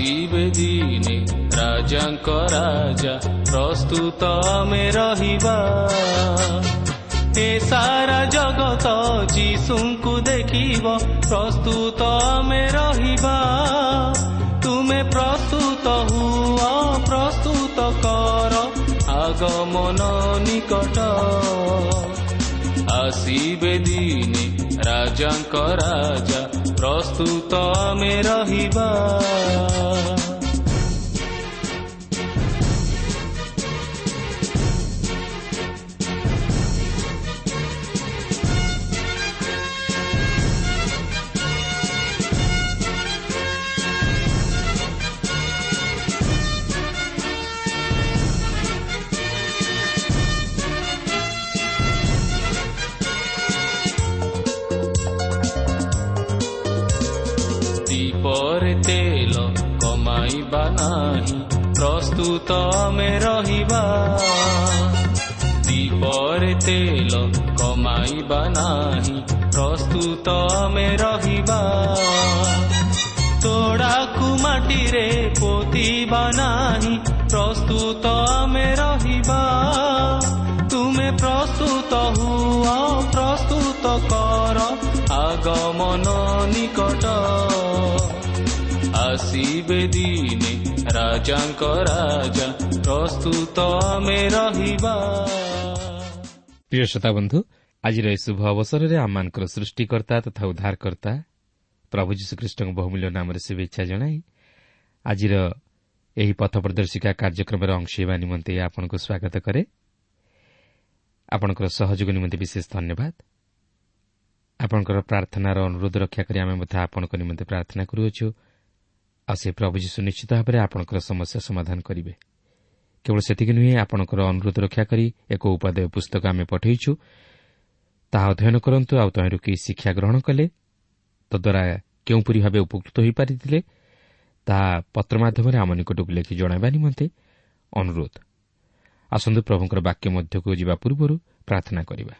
ଆସିବେ ଦିନେ ରାଜାଙ୍କ ରାଜା ପ୍ରସ୍ତୁତ ଆମେ ରହିବା। ଏ ସାରା ଜଗତ ଯୀଶୁଙ୍କୁ ଦେଖିବ ପ୍ରସ୍ତୁତ ଆମେ ରହିବା। ତୁମେ ପ୍ରସ୍ତୁତ ହୁଅ ପ୍ରସ୍ତୁତ କର ଆଗମନ ନିକଟ। ଆସିବେ ଦିନେ ରାଜାଙ୍କ ରାଜା ପ୍ରସ୍ତୁତ ଆମେ ରହିବା। ପ୍ରସ୍ତୁତ ଆମେ ରହିବା ଦୀପରେ ତେଲ କମାଇବା ନାହିଁ ପ୍ରସ୍ତୁତ ଆମେ ରହିବା ତୋଡ଼ାକୁ ମାଟିରେ ପୋତିବା ନାହିଁ ପ୍ରସ୍ତୁତ ଆମେ ରହିବା ତୁମେ ପ୍ରସ୍ତୁତ ହୁଅ ପ୍ରସ୍ତୁତ କର ଆଗମନ ନିକଟ ଆସିବେ ଦିନେ ରାଜାଙ୍କ ରାଜା ପ୍ରସ୍ତୁତ ଆମେ ରହିବା। ପ୍ରିୟ ଶ୍ରୋତା ବନ୍ଧୁ ଆଜିର ଏହି ଶୁଭ ଅବସରରେ ଆମମାନଙ୍କର ସୃଷ୍ଟିକର୍ତ୍ତା ତଥା ଉଦ୍ଧାରକର୍ତ୍ତା ପ୍ରଭୁ ଯୀଶୁଖ୍ରୀଷ୍ଟଙ୍କ ବହୁମୂଲ୍ୟ ନାମରେ ଶୁଭେଚ୍ଛା ଜଣାଇ ଆଜିର ଏହି ପଥ ପ୍ରଦର୍ଶିକା କାର୍ଯ୍ୟକ୍ରମରେ ଅଂଶ ହେବା ନିମନ୍ତେ ଆପଣଙ୍କୁ ସ୍ୱାଗତ କରେ। ଆପଣଙ୍କର ସହଯୋଗ ନିମନ୍ତେ ବିଶେଷ ଧନ୍ୟବାଦ। ଆପଣଙ୍କର ପ୍ରାର୍ଥନାର ଅନୁରୋଧ ରକ୍ଷା କରି ଆମେ ମଧ୍ୟ ଆପଣଙ୍କ ନିମନ୍ତେ ପ୍ରାର୍ଥନା କରୁଅଛୁ। ଆଉ ସେ ପ୍ରଭୁ ଯୀଶୁ ନିଶ୍ଚିତ ଭାବରେ ଆପଣଙ୍କର ସମସ୍ୟା ସମାଧାନ କରିବେ। କେବଳ ସେତିକି ନୁହେଁ ଆପଣଙ୍କର ଅନୁରୋଧ ରକ୍ଷା କରି ଏକ ଉପାଦେୟ ପୁସ୍ତକ ଆମେ ପଠାଇଛୁ। ତାହା ଅଧ୍ୟୟନ କରନ୍ତୁ ଆଉ ତହିଁରୁ କି ଶିକ୍ଷା ଗ୍ରହଣ କଲେ ତଦ୍ୱାରା କେଉଁପରି ଭାବେ ଉପକୃତ ହୋଇପାରିଥିଲେ ତାହା ପତ୍ର ମାଧ୍ୟମରେ ଆମ ନିକଟକୁ ଲେଖି ଜଣାଇବା ନିମନ୍ତେ ଅନୁରୋଧ। ଆସନ୍ତୁ ପ୍ରଭୁଙ୍କର ବାକ୍ୟ ମଧ୍ୟକୁ ଯିବା ପୂର୍ବରୁ ପ୍ରାର୍ଥନା କରିବା।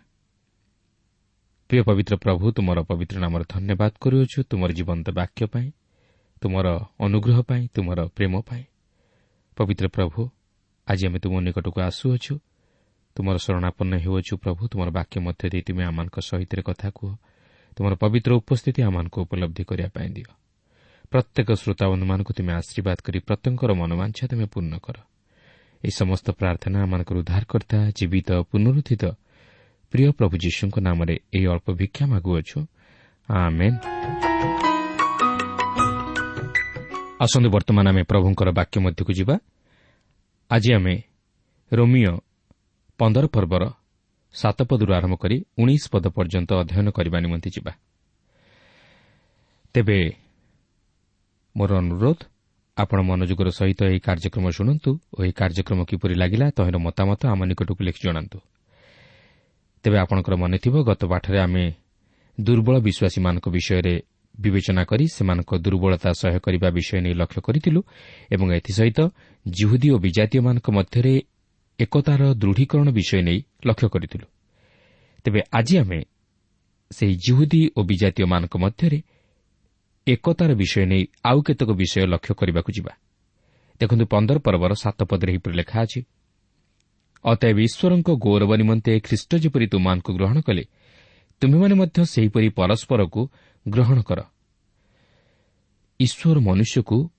ପ୍ରିୟ ପବିତ୍ର ପ୍ରଭୁ ତୁମର ପବିତ୍ର ନାମର ଧନ୍ୟବାଦ କରୁଅଛୁ ତୁମର ଜୀବନ୍ତ ବାକ୍ୟ ପାଇଁ ତୁମର ଅନୁଗ୍ରହ ପାଇଁ ତୁମର ପ୍ରେମ ପାଇଁ। ପବିତ୍ର ପ୍ରଭୁ ଆଜି ଆମେ ତୁମ ନିକଟକୁ ଆସୁଅଛୁ। ତୁମର ଶରଣାପନ୍ନ ହେଉଅଛୁ ପ୍ରଭୁ ତୁମର ବାକ୍ୟ ମଧ୍ୟ ଦେଇ ତୁମେ ଆମମାନଙ୍କ ସହିତ କଥା କୁହ। ତୁମର ପବିତ୍ର ଉପସ୍ଥିତି ଆମମାନଙ୍କୁ ଉପଲବ୍ଧି କରିବା ପାଇଁ ଦିଅ। ପ୍ରତ୍ୟେକ ଶ୍ରୋତାବନ୍ଧୁମାନଙ୍କୁ ତୁମେ ଆଶୀର୍ବାଦ କରି ପ୍ରତ୍ୟେକଙ୍କର ମନୋବାଞ୍ଛା ତୁମେ ପୂର୍ଣ୍ଣ କର। ଏହି ସମସ୍ତ ପ୍ରାର୍ଥନା ଆମମାନଙ୍କର ଉଦ୍ଧାରକର୍ତ୍ତା ଜୀବିତ ପୁନରୁଦ୍ଧିତ ପ୍ରିୟ ପ୍ରଭୁ ଯୀଶୁଙ୍କ ନାମରେ ଏହି ଅଳ୍ପ ଭିକ୍ଷା ମାଗୁଅଛୁ। ଆସନ୍ତୁ ବର୍ତ୍ତମାନ ଆମେ ପ୍ରଭୁଙ୍କର ବାକ୍ୟ ମଧ୍ୟକୁ ଯିବା। ଆଜି ଆମେ ରୋମିଓ ପନ୍ଦର ପର୍ବର ସାତ ପଦରୁ ଆରମ୍ଭ କରି ଉଣେଇଶ ପଦ ପର୍ଯ୍ୟନ୍ତ ଅଧ୍ୟୟନ କରିବା ନିମନ୍ତେ ଯିବା। ତେବେ ମୋର ଅନୁରୋଧ ଆପଣ ମନୋଯୋଗର ସହିତ ଏହି କାର୍ଯ୍ୟକ୍ରମ ଶୁଣନ୍ତୁ ଓ ଏହି କାର୍ଯ୍ୟକ୍ରମ କିପରି ଲାଗିଲା ତହିଁର ମତାମତ ଆମ ନିକଟକୁ ଲେଖି ଜଣାନ୍ତୁ। ତେବେ ଆପଣଙ୍କର ମନେଥିବ ଗତ ପାଠରେ ଆମେ ଦୁର୍ବଳ ବିଶ୍ୱାସୀମାନଙ୍କ ବିଷୟରେ ବିବେଚନା କରି ସେମାନଙ୍କ ଦୁର୍ବଳତା ସହ୍ୟ କରିବା ବିଷୟ ନେଇ ଲକ୍ଷ୍ୟ କରିଥିଲୁ ଏବଂ ଏଥିସହିତ ଜିହୁଦୀ ଓ ବିଜାତୀୟମାନଙ୍କ ମଧ୍ୟରେ ଏକତାର ଦୃଢ଼ୀକରଣ ବିଷୟ ନେଇ ଲକ୍ଷ୍ୟ କରିଥିଲୁ ତେବେ ଆଜି ଆମେ ସେହି ଜିହୁଦୀ ଓ ବିଜାତୀୟମାନଙ୍କ ମଧ୍ୟରେ ଏକତାର ବିଷୟ ନେଇ ଆଉ କେତେକ ବିଷୟ ଲକ୍ଷ୍ୟ କରିବାକୁ ଯିବା ଦେଖନ୍ତୁ ପନ୍ଦର ପର୍ବର ସାତ ପଦରେ ଏହିପରି ଲେଖା ଅଛି ଅତଏବ ଈଶ୍ୱରଙ୍କ ଗୌରବ ନିମନ୍ତେ ଖ୍ରୀଷ୍ଟ ଯେପରି ତୁମମାନଙ୍କୁ ଗ୍ରହଣ କଲେ ତୁମେମାନେ ମଧ୍ୟ ସେହିପରି ପରସ୍କରକୁ ଗ୍ରହଣ କର। ଈଶ୍ୱର ମନୁଷ୍ୟକୁ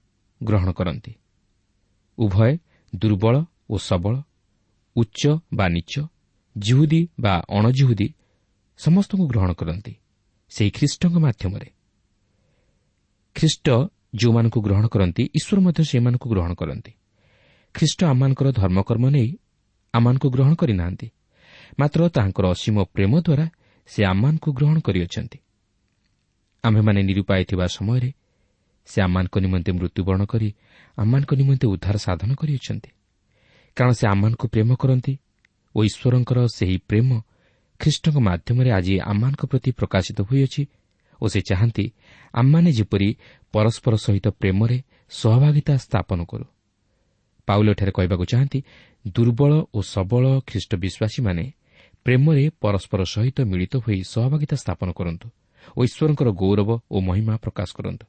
ଗ୍ରହଣ କରନ୍ତି। ଉଭୟ ଦୁର୍ବଳ ଓ ସବଳ ଉଚ୍ଚ ବା ନିଚ ଜିହୁଦୀ ବା ଅଣଜିହୁଦୀ ସମସ୍ତଙ୍କୁ ଗ୍ରହଣ କରନ୍ତି ସେହି ଖ୍ରୀଷ୍ଟଙ୍କ ମାଧ୍ୟମରେ। ଖ୍ରୀଷ୍ଟ ଯେଉଁମାନଙ୍କୁ ଗ୍ରହଣ କରନ୍ତି ଈଶ୍ୱର ମଧ୍ୟ ସେମାନଙ୍କୁ ଗ୍ରହଣ କରନ୍ତି। ଖ୍ରୀଷ୍ଟ ଆମମାନଙ୍କର ଧର୍ମକର୍ମ ନେଇ ଆମମାନଙ୍କୁ ଗ୍ରହଣ କରିନାହାନ୍ତି। ମାତ୍ର ତାହାଙ୍କର ଅସୀମ ପ୍ରେମ ଦ୍ୱାରା ସେ ଆମମାନଙ୍କୁ ଗ୍ରହଣ କରିଅଛନ୍ତି। ଆମ୍ଭେମାନେ ନିରୁପାୟ ଥିବା ସମୟରେ ସେ ଆମମାନଙ୍କ ନିମନ୍ତେ ମୃତ୍ୟୁବରଣ କରି ଆମମାନଙ୍କ ନିମନ୍ତେ ଉଦ୍ଧାର ସାଧନ କରିଅଛନ୍ତି। କାରଣ ସେ ଆମମାନଙ୍କୁ ପ୍ରେମ କରନ୍ତି ଓ ଈଶ୍ୱରଙ୍କର ସେହି ପ୍ରେମ ଖ୍ରୀଷ୍ଟଙ୍କ ମାଧ୍ୟମରେ ଆଜି ଆମମାନଙ୍କ ପ୍ରତି ପ୍ରକାଶିତ ହୋଇଅଛି ଓ ସେ ଚାହାନ୍ତି ଆମମାନେ ଯେପରି ପରସ୍କର ସହିତ ପ୍ରେମରେ ସହଭାଗିତା ସ୍ଥାପନ କରୁ। ପାଉଲଠାରେ କହିବାକୁ ଚାହାନ୍ତି ଦୁର୍ବଳ ଓ ସବଳ ଖ୍ରୀଷ୍ଟ ବିଶ୍ୱାସୀମାନେ ପ୍ରେମରେ ପରସ୍କର ସହିତ ମିଳିତ ହୋଇ ସହଭାଗିତା ସ୍ଥାପନ କରନ୍ତୁ। ଓ ଈଶ୍ୱରଙ୍କର ଗୌରବ ଓ ମହିମା ପ୍ରକାଶ କରନ୍ତୁ।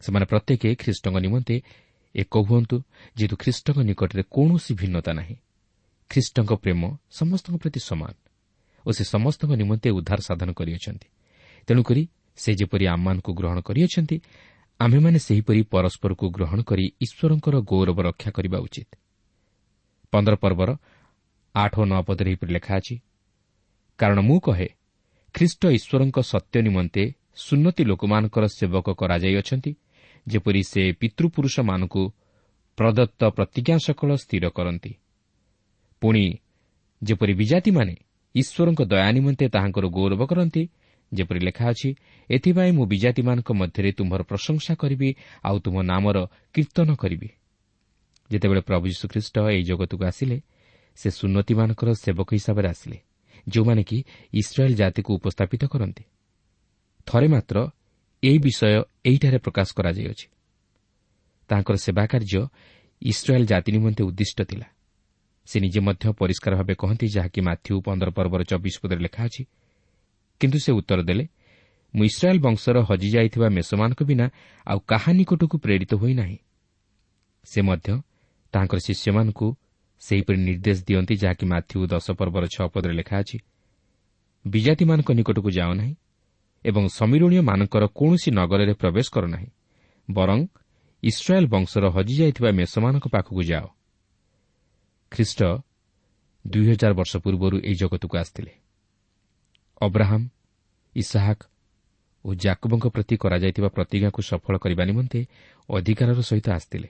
ସେମାନେ ପ୍ରତ୍ୟେକ ଖ୍ରୀଷ୍ଟଙ୍କ ନିମନ୍ତେ ଏକ ହୁଅନ୍ତୁ ଯେହେତୁ ଖ୍ରୀଷ୍ଟଙ୍କ ନିକଟରେ କୌଣସି ଭିନ୍ନତା ନାହିଁ। ଖ୍ରୀଷ୍ଟଙ୍କ ପ୍ରେମ ସମସ୍ତଙ୍କ ପ୍ରତି ସମାନ ଓ ସେ ସମସ୍ତଙ୍କ ନିମନ୍ତେ ଉଦ୍ଧାର ସାଧନ କରିଅଛନ୍ତି। ତେଣୁକରି ସେ ଯେପରି ଆମମାନଙ୍କୁ ଗ୍ରହଣ କରିଅଛନ୍ତି ଆମ୍ଭେମାନେ ସେହିପରି ପରସ୍କରକୁ ଗ୍ରହଣ କରି ଈଶ୍ୱରଙ୍କର ଗୌରବ ରକ୍ଷା କରିବା ଉଚିତ। ପନ୍ଦର ପର୍ବର ଆଠ ଓ ନଅ ପଦରେ ଏହିପରି ଲେଖା ଅଛି କାରଣ ମୁଁ କହେ ଖ୍ରୀଷ୍ଟ ଈଶ୍ୱରଙ୍କ ସତ୍ୟ ନିମନ୍ତେ ସୁନ୍ନତି ଲୋକମାନଙ୍କର ସେବକ କରାଯାଇଅଛନ୍ତି ଯେପରି ସେ ପିତୃପୁରୁଷମାନଙ୍କୁ ପ୍ରଦତ୍ତ ପ୍ରତିଜ୍ଞା ସକଳ ସ୍ଥିର କରନ୍ତି। ପୁଣି ଯେପରି ବିଜାତିମାନେ ଈଶ୍ୱରଙ୍କ ଦୟା ନିମନ୍ତେ ତାହାଙ୍କର ଗୌରବ କରନ୍ତି ଯେପରି ଲେଖା ଅଛି ଏଥିପାଇଁ ମୁଁ ବିଜାତିମାନଙ୍କ ମଧ୍ୟରେ ତୁମ୍ଭର ପ୍ରଶଂସା କରିବି ଆଉ ତୁମ ନାମର କୀର୍ତ୍ତନ କରିବି। ଯେତେବେଳେ ପ୍ରଭୁ ଯୀଶୁଖ୍ରୀଷ୍ଟ ଏହି ଜଗତକୁ ଆସିଲେ ସେ ସୁନ୍ନତିମାନଙ୍କର ସେବକ ହିସାବରେ ଆସିଲେ। ଯେଉଁମାନେ କି ଇସ୍ରାଏଲ୍ ଜାତିକୁ ଉପସ୍ଥାପିତ କରନ୍ତି। ଥରେ ମାତ୍ର ଏହି ବିଷୟ ଏହିଠାରେ ପ୍ରକାଶ କରାଯାଇଅଛି। ତାଙ୍କର ସେବା କାର୍ଯ୍ୟ ଇସ୍ରାଏଲ୍ ଜାତି ନିମନ୍ତେ ଉଦ୍ଦିଷ୍ଟ ଥିଲା। ସେ ନିଜେ ମଧ୍ୟ ପରିଷ୍କାର ଭାବେ କହନ୍ତି ଯାହାକି ମାଥ୍ୟୁ ପନ୍ଦର ପର୍ବର ଚବିଶ ପଦରେ ଲେଖା ଅଛି। କିନ୍ତୁ ସେ ଉତ୍ତର ଦେଲେ ମୁଁ ଇସ୍ରାଏଲ୍ ବଂଶର ହଜିଯାଇଥିବା ମେଷମାନଙ୍କ ବିନା ଆଉ କାହା ନିକଟକୁ ପ୍ରେରିତ ହୋଇନାହିଁ ସେ ମଧ୍ୟ ତାଙ୍କର ଶିଷ୍ୟମାନଙ୍କୁ ସେହିପରି ନିର୍ଦ୍ଦେଶ ଦିଅନ୍ତି ଯାହାକି ମାଥ୍ୟୁ ଦଶ ପର୍ବର ଛଅ ପଦରେ ଲେଖା ଅଛି ବିଜାତିମାନଙ୍କ ନିକଟକୁ ଯାଅ ନାହିଁ ଏବଂ ସମିରଣୀୟମାନଙ୍କର କୌଣସି ନଗରରେ ପ୍ରବେଶ କର ନାହିଁ ବରଂ ଇସ୍ରାଏଲ୍ ବଂଶର ହଜିଯାଇଥିବା ମେଷମାନଙ୍କ ପାଖକୁ ଯାଅ। ଖ୍ରୀଷ୍ଟ ଦୁଇ ହଜାର ବର୍ଷ ପୂର୍ବରୁ ଏହି ଜଗତକୁ ଆସିଥିଲେ। ଅବ୍ରାହମ୍ ଇସାହାକ୍ ଓ ଜାକୁବଙ୍କ ପ୍ରତି କରାଯାଇଥିବା ପ୍ରତିଜ୍ଞାକୁ ସଫଳ କରିବା ନିମନ୍ତେ ଅଧିକାରର ସହିତ ଆସିଥିଲେ।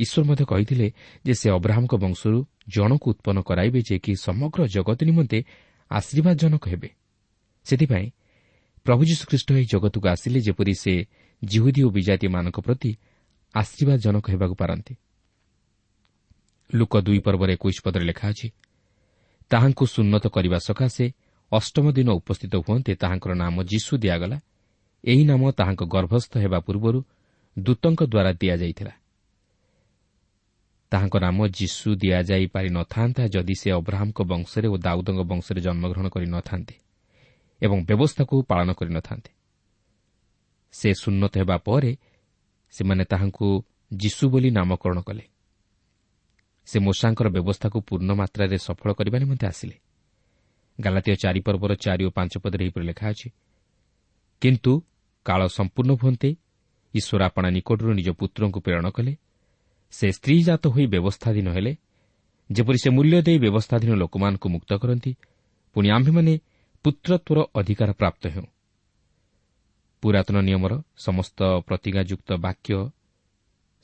ଈଶ୍ୱର ମଧ୍ୟ କହିଥିଲେ ଯେ ସେ ଅବ୍ରାହମ୍ଙ୍କ ବଂଶରୁ ଜଣକୁ ଉତ୍ପନ୍ନ କରାଇବେ ଯେ କି ସମଗ୍ର ଜଗତ ନିମନ୍ତେ ଆଶୀର୍ବାଦଜନକ ହେବେ। ସେଥିପାଇଁ ପ୍ରଭୁ ଯୀଶୁଖ୍ରୀଷ୍ଟ ଏହି ଜଗତକୁ ଆସିଲେ ଯେପରି ସେ ଜିହୁଦୀ ଓ ବିଜାତୀୟମାନଙ୍କ ପ୍ରତି ଆଶୀର୍ବାଦଜନକ ହେବାକୁ ପାରନ୍ତି। ଲୋକ ଦୁଇ ପର୍ବର ଏକୋଇଶ ପଦରେ ଲେଖା ଅଛି ତାହାଙ୍କୁ ସୁନ୍ନତ କରିବା ସକାଶେ ଅଷ୍ଟମ ଦିନ ଉପସ୍ଥିତ ହୁଅନ୍ତେ ତାହାଙ୍କର ନାମ ଯୀଶୁ ଦିଆଗଲା। ଏହି ନାମ ତାହାଙ୍କ ଗର୍ଭସ୍ଥ ହେବା ପୂର୍ବରୁ ଦୂତଙ୍କ ଦ୍ୱାରା ଦିଆଯାଇଥିଲା। ତାହାଙ୍କ ନାମ ଯୀଶୁ ଦିଆଯାଇ ପାରି ନ ଥାନ୍ତା ଯଦି ସେ ଅବ୍ରାହମ୍ଙ୍କ ବଂଶରେ ଓ ଦାଉଦଙ୍କ ବଂଶରେ ଜନ୍ମଗ୍ରହଣ କରି ନ ଥାନ୍ତେ ଏବଂ ବ୍ୟବସ୍ଥାକୁ ପାଳନ କରିନଥାନ୍ତେ ସେ ସୁନ୍ନତ ହେବା ପରେ ସେମାନେ ତାହାଙ୍କୁ ଯୀଶୁ ବୋଲି ନାମକରଣ କଲେ। ସେ ମୂଷାଙ୍କର ବ୍ୟବସ୍ଥାକୁ ପୂର୍ଣ୍ଣ ମାତ୍ରାରେ ସଫଳ କରିବା ନିମନ୍ତେ ଆସିଲେ। ଗାଲାତୀୟ ଚାରିପର୍ବର ଚାରି ଓ ପାଞ୍ଚ ପଦରେ ଏହିପରି ଲେଖା ଅଛି କିନ୍ତୁ କାଳ ସମ୍ପୂର୍ଣ୍ଣ ହୁଅନ୍ତେ ଈଶ୍ୱର ଆପଣା ନିକଟରୁ ନିଜ ପୁତ୍ରଙ୍କୁ ପ୍ରେରଣ କଲେ ସେ ସ୍ତ୍ରୀଜାତ ହୋଇ ବ୍ୟବସ୍ଥାଧୀନ ହେଲେ। ଯେପରି ସେ ମୂଲ୍ୟ ଦେଇ ବ୍ୟବସ୍ଥାଧୀନ ଲୋକମାନଙ୍କୁ ମୁକ୍ତ କରନ୍ତି ପୁଣି ଆମ୍ଭେମାନେ ପୁତ୍ରତ୍ୱର ଅଧିକାର ପ୍ରାପ୍ତ ହେଉ। ପୁରାତନ ନିୟମର ସମସ୍ତ ପ୍ରତିଜ୍ଞାଯୁକ୍ତ ବାକ୍ୟ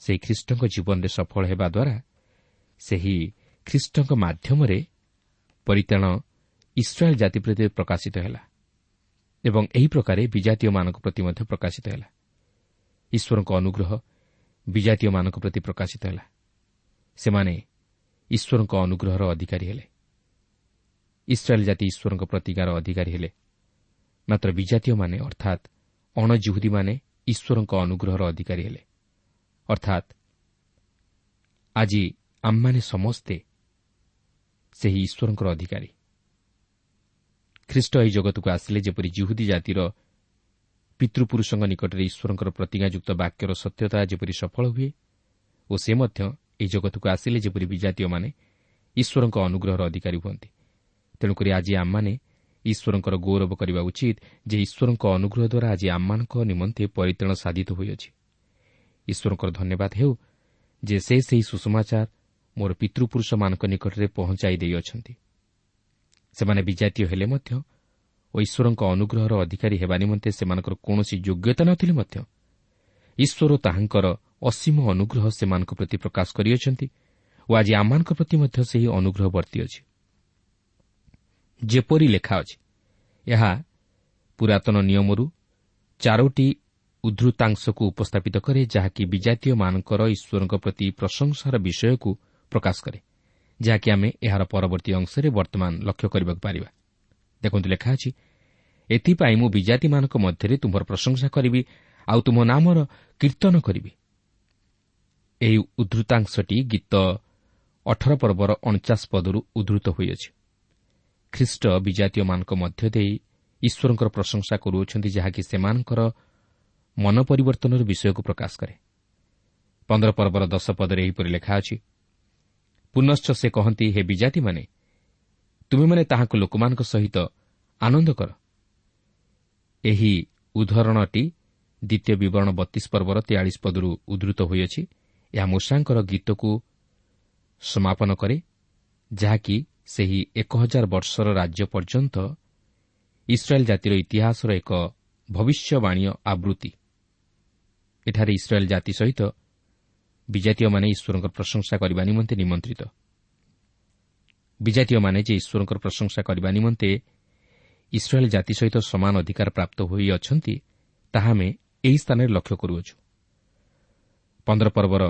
ସେହି ଖ୍ରୀଷ୍ଟଙ୍କ ଜୀବନରେ ସଫଳ ହେବା ଦ୍ୱାରା ସେହି ଖ୍ରୀଷ୍ଟଙ୍କ ମାଧ୍ୟମରେ ପରିତାଣ ଇସ୍ରାଏଲ୍ ଜାତି ପ୍ରତି ପ୍ରକାଶିତ ହେଲା ଏବଂ ଏହି ପ୍ରକାରେ ବିଜାତୀୟମାନଙ୍କ ପ୍ରତି ମଧ୍ୟ ପ୍ରକାଶିତ ହେଲା। ଈଶ୍ୱରଙ୍କ ଅନୁଗ୍ରହ ବିଜାତୀୟମାନଙ୍କ ପ୍ରତି ପ୍ରକାଶିତ ହେଲା। ସେମାନେ ଈଶ୍ୱରଙ୍କ ଅନୁଗ୍ରହର ଅଧିକାରୀ ହେଲେ। ଇସ୍ରାଏଲ୍ ଜାତି ଈଶ୍ୱରଙ୍କ ପ୍ରତିଜ୍ଞାର ଅଧିକାରୀ ହେଲେ। ମାତ୍ର ବିଜାତୀୟମାନେ ଅର୍ଥାତ୍ ଅଣଜିହୁଦୀମାନେ ଈଶ୍ୱରଙ୍କ ଅନୁଗ୍ରହର ଅଧିକାରୀ ହେଲେ। ଅର୍ଥାତ୍ ଆଜି ଆମମାନେ ସମସ୍ତେ ସେହି ଈଶ୍ୱରଙ୍କର ଅଧିକାରୀ। ଖ୍ରୀଷ୍ଟ ଏହି ଜଗତକୁ ଆସିଲେ ଯେପରି ଜିହୁଦୀ ଜାତିର ପିତୃପୁରୁଷଙ୍କ ନିକଟରେ ଈଶ୍ୱରଙ୍କର ପ୍ରତିଜ୍ଞାଯୁକ୍ତ ବାକ୍ୟର ସତ୍ୟତା ଯେପରି ସଫଳ ହୁଏ ଓ ସେ ମଧ୍ୟ ଏହି ଜଗତକୁ ଆସିଲେ ଯେପରି ବିଜାତୀୟମାନେ ଈଶ୍ୱରଙ୍କ ଅନୁଗ୍ରହର ଅଧିକାରୀ ହୁଅନ୍ତି। ତେଣୁକରି ଆଜି ଆମମାନେ ଈଶ୍ୱରଙ୍କର ଗୌରବ କରିବା ଉଚିତ ଯେ ଈଶ୍ୱରଙ୍କ ଅନୁଗ୍ରହ ଦ୍ୱାରା ଆଜି ଆମମାନଙ୍କ ନିମନ୍ତେ ପରିତ୍ରାଣ ସାଧିତ ହୋଇଅଛି। ଈଶ୍ୱରଙ୍କର ଧନ୍ୟବାଦ ହେଉ ଯେ ସେ ସେହି ସୁଷମାଚାର ମୋର ପିତୃପୁରୁଷମାନଙ୍କ ନିକଟରେ ପହଞ୍ଚାଇ ଦେଇଅଛନ୍ତି। ସେମାନେ ବିଜାତୀୟ ହେଲେ ମଧ୍ୟ ଓ ଈଶ୍ୱରଙ୍କ ଅନୁଗ୍ରହର ଅଧିକାରୀ ହେବା ନିମନ୍ତେ ସେମାନଙ୍କର କୌଣସି ଯୋଗ୍ୟତା ନଥିଲେ ମଧ୍ୟ ଈଶ୍ୱର ତାହାଙ୍କର ଅସୀମ ଅନୁଗ୍ରହ ସେମାନଙ୍କ ପ୍ରତି ପ୍ରକାଶ କରିଅଛନ୍ତି ଓ ଆଜି ଆମମାନଙ୍କ ପ୍ରତି ମଧ୍ୟ ସେହି ଅନୁଗ୍ରହ ବର୍ତ୍ତି ଅଛି ଯେପରି ଲେଖା ଅଛି ଏହା ପୁରାତନ ନିୟମରୁ ଚାରୋଟି ଉଦ୍ଧୃତାଂଶକୁ ଉପସ୍ଥାପିତ କରେ ଯାହାକି ବିଜାତୀୟମାନଙ୍କର ଈଶ୍ୱରଙ୍କ ପ୍ରତି ପ୍ରଶଂସାର ବିଷୟକୁ ପ୍ରକାଶ କରେ ଯାହାକି ଆମେ ଏହାର ପରବର୍ତ୍ତୀ ଅଂଶରେ ବର୍ତ୍ତମାନ ଲକ୍ଷ୍ୟ କରିବାକୁ ପାରିବା। ଦେଖନ୍ତୁ ଲେଖା ଅଛି ଏଥିପାଇଁ ମୁଁ ବିଜାତିମାନଙ୍କ ମଧ୍ୟରେ ତୁମର ପ୍ରଶଂସା କରିବି ଆଉ ତୁମ ନାମର କୀର୍ତ୍ତନ କରିବି। ଏହି ଉଦ୍ଧୃତାଂଶଟି ଗୀତ ଅଠର ପର୍ବର ଅଣଚାଶ ପଦରୁ ଉଦ୍ଧୃତ ହୋଇଅଛି। ଖ୍ରୀଷ୍ଟ ବିଜାତୀୟମାନଙ୍କ ମଧ୍ୟ ଦେଇ ଈଶ୍ୱରଙ୍କର ପ୍ରଶଂସା କରୁଅଛନ୍ତି ଯାହାକି ସେମାନଙ୍କର ମନ ପରିବର୍ତ୍ତନର ବିଷୟକୁ ପ୍ରକାଶ କରେ। ପନ୍ଦର ପର୍ବର ଦଶ ପଦରେ ଏହିପରି ଲେଖା ଅଛି ପୁନଶ୍ଚ ସେ କହନ୍ତି ହେ ବିଜାତିମାନେ ତୁମେମାନେ ତାହାଙ୍କୁ ଲୋକମାନଙ୍କ ସହିତ ଆନନ୍ଦ କର। ଏହି ଉଦାହରଣଟି ଦ୍ୱିତୀୟ ବିବରଣ ବତିଶ ପର୍ବର ତେୟାଳିଶ ପଦରୁ ଉଦ୍ଧୃତ ହୋଇଅଛି। ଏହା ମୂଷାଙ୍କର ଗୀତକୁ ସମାପନ କରେ ଯାହାକି ସେହି ଏକ ହଜାର ବର୍ଷର ରାଜ୍ୟ ପର୍ଯ୍ୟନ୍ତ ଇସ୍ରାଏଲ୍ ଜାତିର ଇତିହାସର ଏକ ଭବିଷ୍ୟବାଣୀ ଆବୃତ୍ତି। ଏଠାରେ ଇସ୍ରାଏଲ୍ ଜାତି ସହିତ ବିଜାତୀୟମାନେ ଈଶ୍ୱରଙ୍କ ପ୍ରଶଂସା କରିବା ନିମନ୍ତେ ନିମନ୍ତ୍ରିତ। ବିଜାତୀୟମାନେ ଯେ ଈଶ୍ୱରଙ୍କର ପ୍ରଶଂସା କରିବା ନିମନ୍ତେ ଇସ୍ରାଏଲ୍ ଜାତି ସହିତ ସମାନ ଅଧିକାର ପ୍ରାପ୍ତ ହୋଇଅଛନ୍ତି ତାହା ଆମେ ଏହି ସ୍ଥାନରେ ଲକ୍ଷ୍ୟ କରୁଅଛୁ। ପନ୍ଦର ପର୍ବର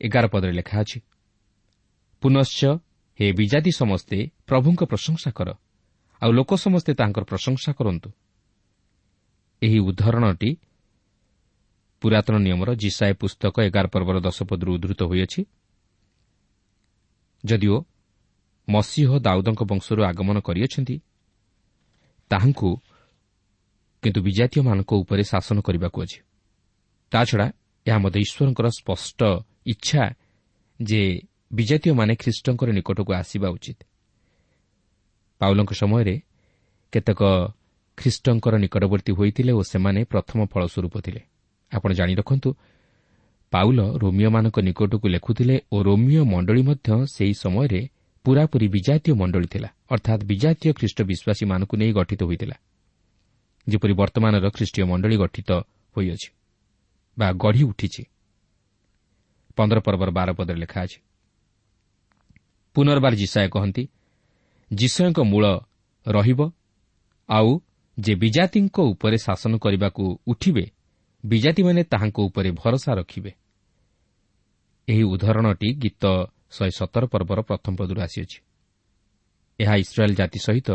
ଏଗାର ପଦରେ ଲେଖା ଅଛି ପୁନଶ୍ଚ ହେ ବିଜାତି ସମସ୍ତେ ପ୍ରଭୁଙ୍କ ପ୍ରଶଂସା କର ଆଉ ଲୋକ ସମସ୍ତେ ତାଙ୍କର ପ୍ରଶଂସା କରନ୍ତୁ। ଏହି ଉଦାହରଣଟି ପୁରାତନ ନିୟମର ଜିସାଏ ପୁସ୍ତକ ଏଗାର ପର୍ବର ଦଶପଦରୁ ଉଦ୍ଧୃତ ହୋଇଅଛି। ଯଦିଓ ମସିହ ଦାଉଦଙ୍କ ବଂଶରୁ ଆଗମନ କରିଅଛନ୍ତି। ତାହାଙ୍କୁ କିନ୍ତୁ ବିଜାତୀୟମାନଙ୍କ ଉପରେ ଶାସନ କରିବାକୁ ଅଛି। ତାଛଡ଼ା ଏହା ମଧ୍ୟ ଈଶ୍ୱରଙ୍କର ସ୍ପଷ୍ଟ ଇଚ୍ଛା ଯେ ବିଜାତୀୟମାନେ ଖ୍ରୀଷ୍ଟଙ୍କର ନିକଟକୁ ଆସିବା ଉଚିତ। ପାଉଲଙ୍କ ସମୟରେ କେତେକ ଖ୍ରୀଷ୍ଟଙ୍କର ନିକଟବର୍ତ୍ତୀ ହୋଇଥିଲେ ଓ ସେମାନେ ପ୍ରଥମ ଫଳସ୍ୱରୂପ ଥିଲେ। ଆପଣ ଜାଣି ରଖନ୍ତୁ ପାଉଲ ରୋମିଓମାନଙ୍କ ନିକଟକୁ ଲେଖୁଥିଲେ ଓ ରୋମିଓ ମଣ୍ଡଳୀ ମଧ୍ୟ ସେହି ସମୟରେ ପୁରାପୁରି ବିଜାତୀୟ ମଣ୍ଡଳୀ ଥିଲା ଅର୍ଥାତ୍ ବିଜାତୀୟ ଖ୍ରୀଷ୍ଟ ବିଶ୍ୱାସୀମାନଙ୍କୁ ନେଇ ଗଠିତ ହୋଇଥିଲା ଯେପରି ବର୍ତ୍ତମାନର ଖ୍ରୀଷ୍ଟୀୟ ମଣ୍ଡଳୀ ଗଠିତ ହୋଇଅଛି ବା ଗଢ଼ି ଉଠିଛି। ପନ୍ଦର ପର୍ବର ବାର ପଦରେ ଲେଖା ଅଛି ପୁନର୍ବାର ଜିସାଏ କହନ୍ତି ଜିସୟଙ୍କ ମୂଳ ରହିବ ଆଉ ଯେ ବିଜାତିଙ୍କ ଉପରେ ଶାସନ କରିବାକୁ ଉଠିବେ ବିଜାତିମାନେ ତାହାଙ୍କ ଉପରେ ଭରସା ରଖିବେ। ଏହି ଉଦାହରଣଟି ଗୀତ ଶହେ ସତର ପର୍ବର ପ୍ରଥମ ପଦରୁ ଆସିଅଛି। ଏହା ଇସ୍ରାଏଲ୍ ଜାତି ସହିତ